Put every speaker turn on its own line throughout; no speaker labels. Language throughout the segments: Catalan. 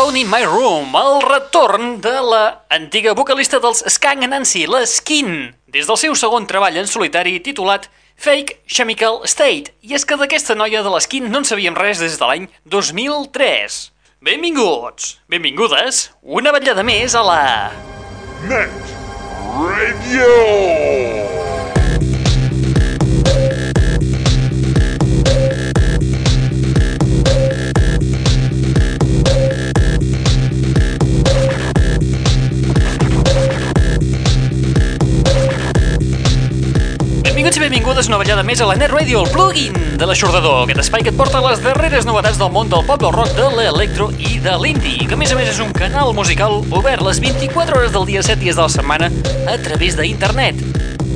Alone in My Room,
el retorn de la antiga vocalista dels Skunk Nancy, la Skin, des del seu segon treball en solitari titulat Fake Chemical State. I és que d'aquesta noia de l'Skin no en sabíem res des de l'any 2003. Benvinguts, benvingudes, una vetllada més a la...
Net Radio.
Benvinguts i benvingudes una vetllada més a la Net Radio, el plugin de l'aixordador, aquest espai que et porta les darreres novetats del món del pop, del rock, de l'electro i de l'indie, que a més a més és un canal musical obert les 24 hores del dia, 7 dies de la setmana, a través d'internet.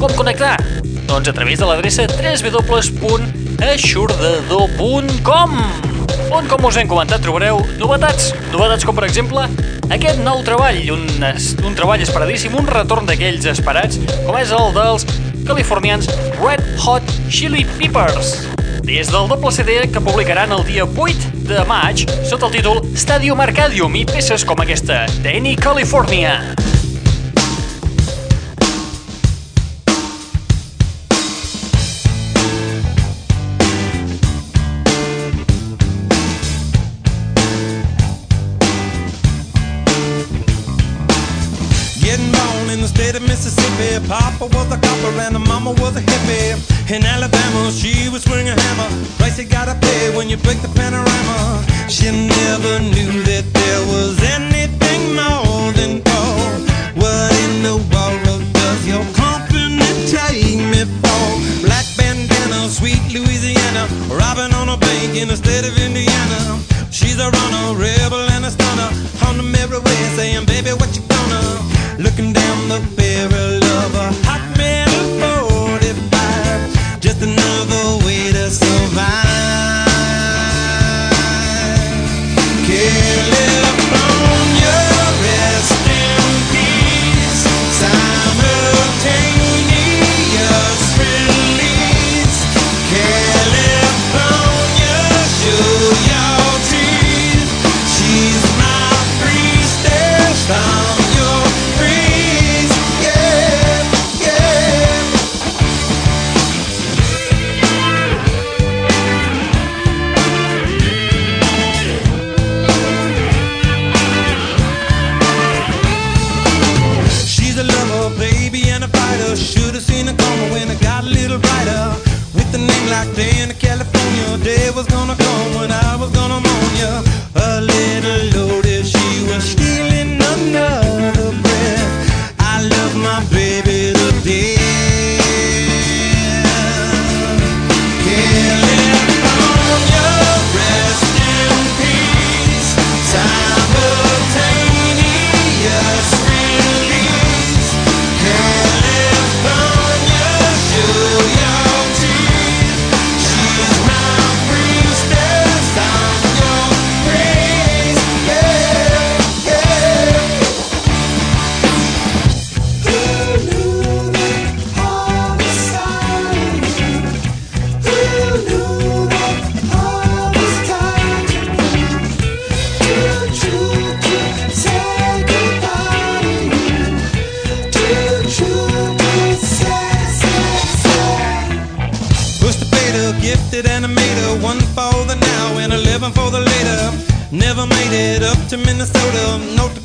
Com connectar? Doncs a través de l'adreça www.aixordador.com on, com us hem comentat, trobareu novetats. Novetats com, per exemple, aquest nou treball, un, un treball esperadíssim, un retorn d'aquells esperats, com és el dels californians Red Hot Chili Peppers. Des del doble CD que publicaran el dia 8 de maig sota el títol Stadium Arcadium i peces com aquesta, Danny California.
In the state of Mississippi. Papa was a mama was a hippie. In Alabama, she was swinging a hammer. Price you gotta pay when you break the panorama. She never knew that there was anything more than gold. What in the world does your company take me for? Black bandana, sweet Louisiana, robbing on a bank in the state baby and a fighter. Should have seen it coming when I got a little brighter. With a name like Dan, California day was gonna come when I was to Minnesota. North Dakota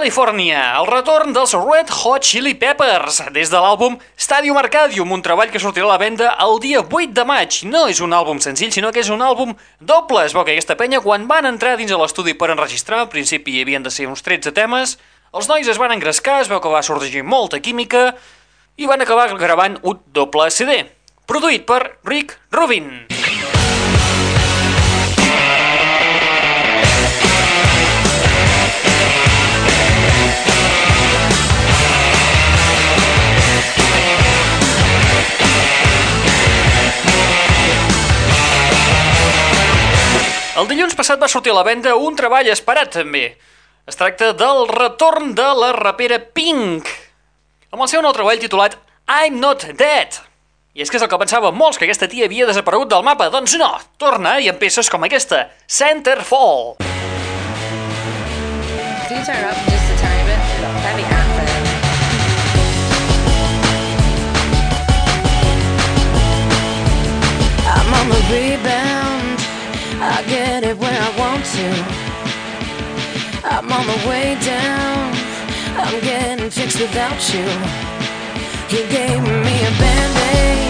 Danny California, el retorn dels Red Hot Chili Peppers, des de l'àlbum Stadium Arcadium, un treball que sortirà a la venda el dia 8 de maig. No és un àlbum senzill, sinó que és un àlbum doble. Es veu que aquesta penya, quan van entrar dins de l'estudi per enregistrar, al principi hi havien de ser uns 13 temes, els nois es van engrescar, es veu que va sorgir molta química, i van acabar gravant un doble CD, produït per Rick Rubin. El dilluns passat va sortir a la venda un treball esperat també. Es tracta del retorn de la rapera Pink, amb el seu nou treball titulat I'm Not Dead. I és que és el que pensàvem molts, que aquesta tia havia desaparegut del mapa. Doncs no, torna i amb peces com aquesta, Centerfall.
Up
I'm on the way down. I'm getting fixed without you. You gave me a band-aid.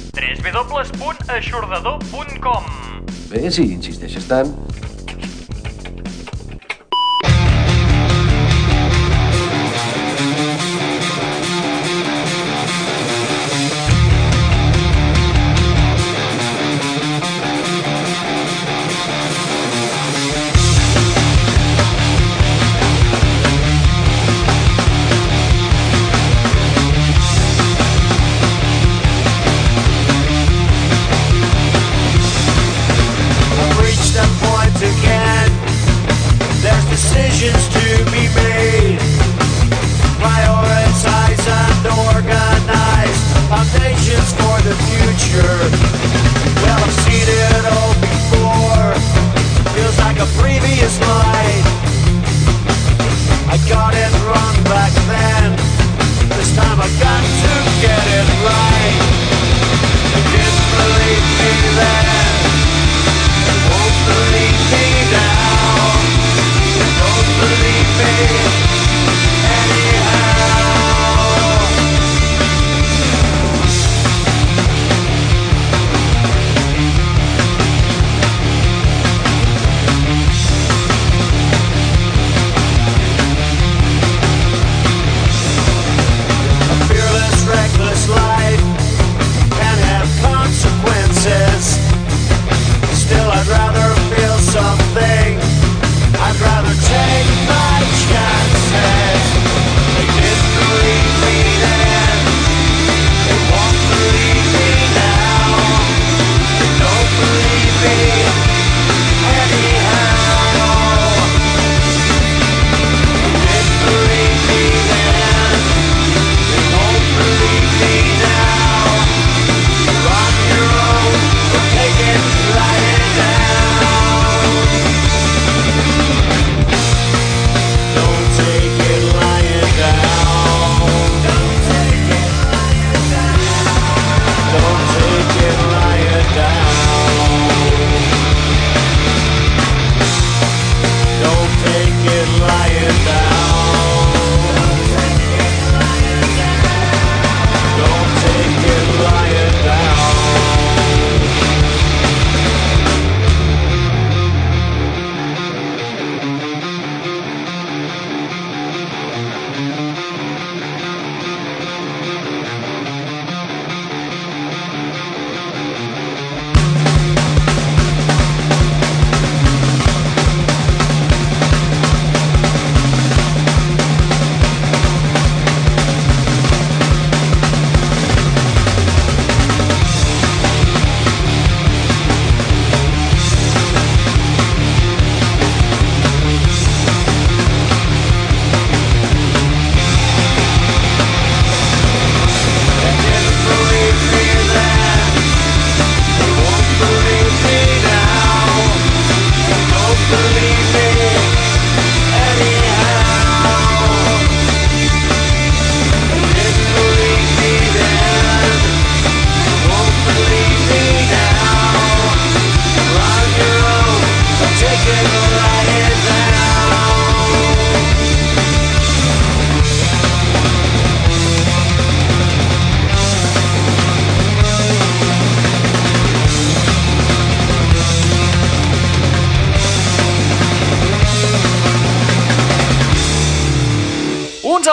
www.aixordador.com
Bé, si insisteixes tant...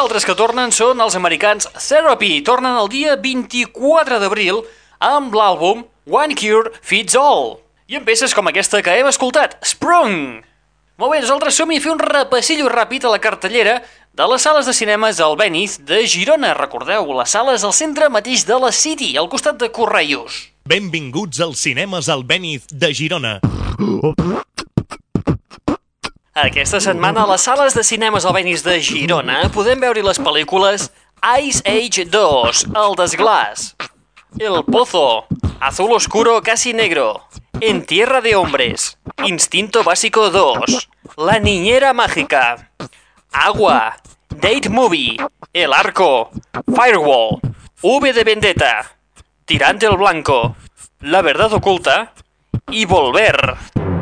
altres que tornen són els americans Therapy. Tornen el dia 24 d'abril amb l'àlbum One Cure Fits All. I amb peces com aquesta que hem escoltat, Sprung. Molt bé, nosaltres som a fer un repassillo ràpid a la cartellera de les sales de cinemes al Beniz de Girona. Recordeu, les sales al centre mateix de la City, al costat de Correios.
Benvinguts als cinemes al Beniz de Girona.
Aquesta setmana a les sales de cinemes al Benis de Girona podem veure les pel·lícules Ice Age 2, El desglàs, El Pozo, Azul Oscuro Casi Negro, En Tierra de Hombres, Instinto Básico 2, La Niñera Mágica, Agua, Date Movie, El Arco, Firewall, V de Vendetta, Tirante el Blanco, La Verdad Oculta y Volver.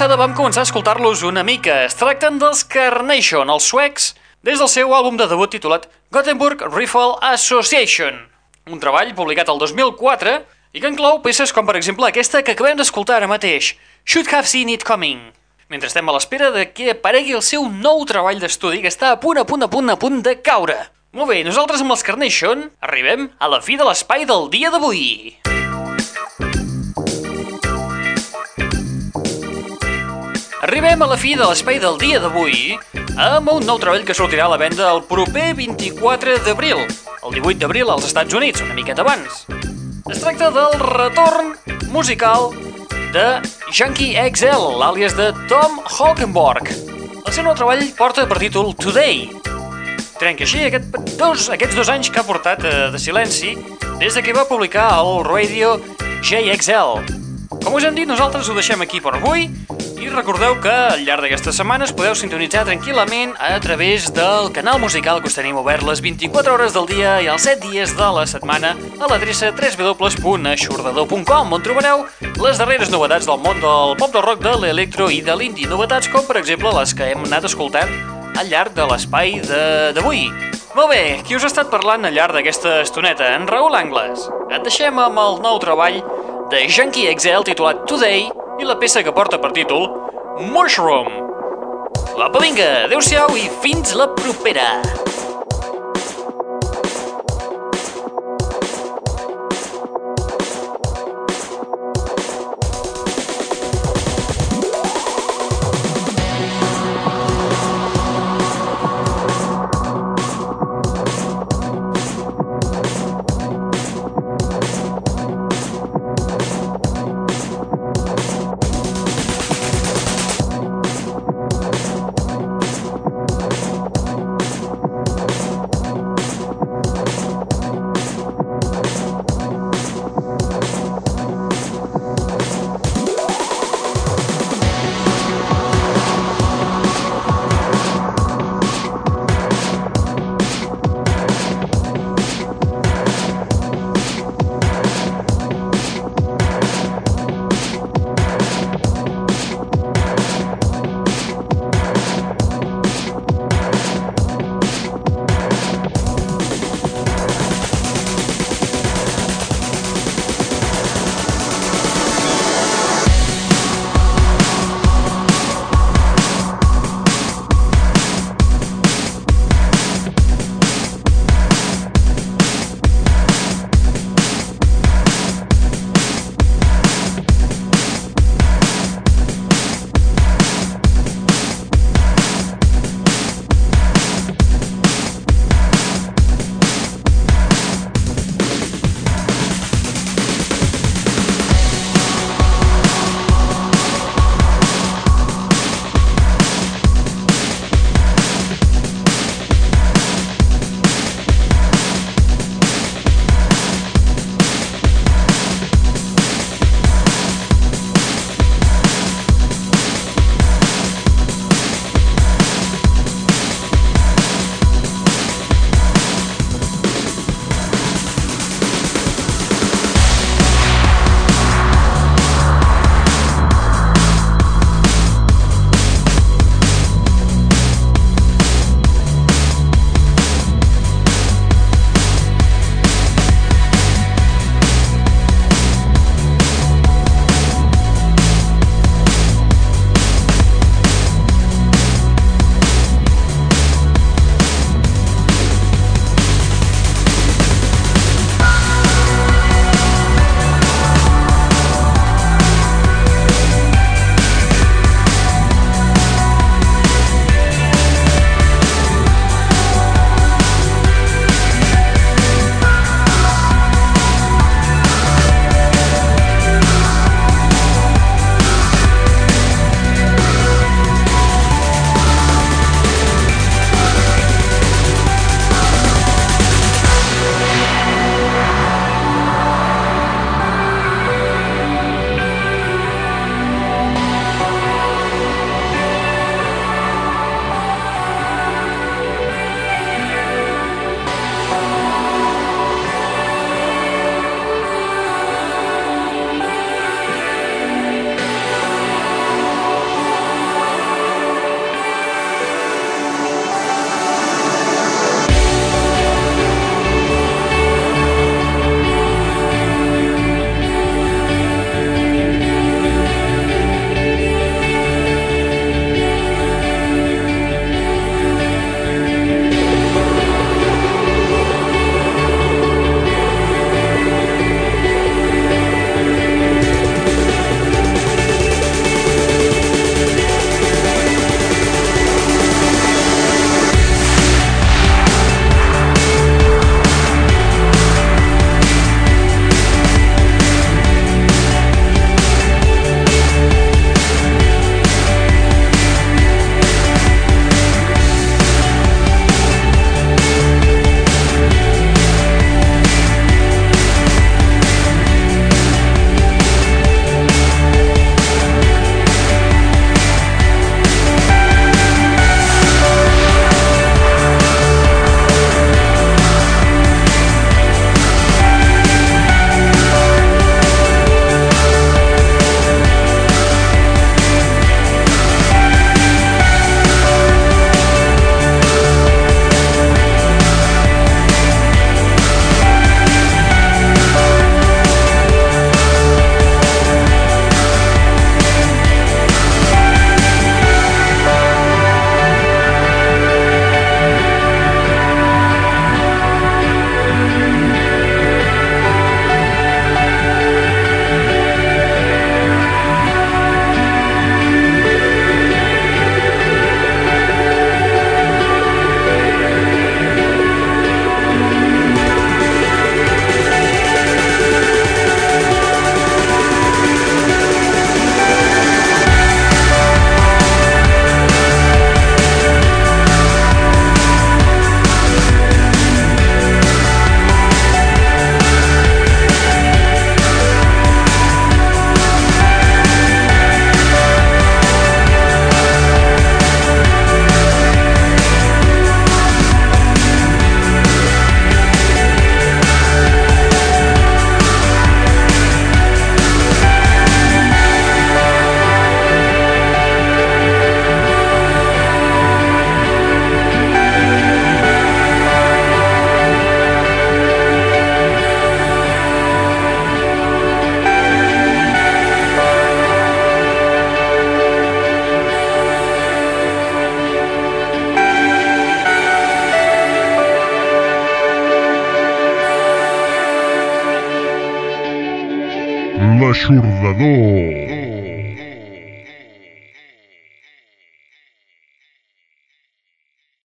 Passada vam començar a escoltar-los una mica. Es tracten dels Carnation, els suecs, des del seu àlbum de debut titulat Gothenburg Rifle Association, un treball publicat el 2004 i que inclou peces com per exemple aquesta que acabem d'escoltar ara mateix,
Should Have Seen It Coming. Mentre estem a l'espera de que aparegui el seu nou treball d'estudi que està a punt, a punt, a punt, a punt de caure. Molt bé, nosaltres amb els Carnation arribem a la fi de l'espai del dia d'avui. Arribem a la fi de l'espai del dia d'avui amb un nou treball que sortirà a la venda el proper 24 d'abril, el 18 d'abril als Estats Units, una miqueta abans. Es tracta del retorn musical de Junkie XL, àlies de Tom Holkenborg. El seu nou treball porta per títol Today. Trenca així aquest, dos, aquests dos anys que ha portat eh, de silenci des de que va publicar el Radio JXL. Com us hem dit, nosaltres ho deixem aquí per avui i recordeu que al llarg d'aquestes setmanes podeu sintonitzar tranquil·lament a través del canal musical que us tenim obert les 24 hores del dia i els 7 dies de la setmana a l'adreça www.aixordador.com on trobareu les darreres novetats del món del pop del rock, de l'electro i de l'indie. Novetats com, per exemple, les que hem anat escoltant al llarg de l'espai de- d'avui. Molt bé, qui us ha estat parlant al llarg d'aquesta estoneta? En Raül Angles. Et deixem amb el nou treball de Junkie XL titulat Today i la peça que porta per títol Mushroom. Apa, vinga, adeu-siau i fins la propera.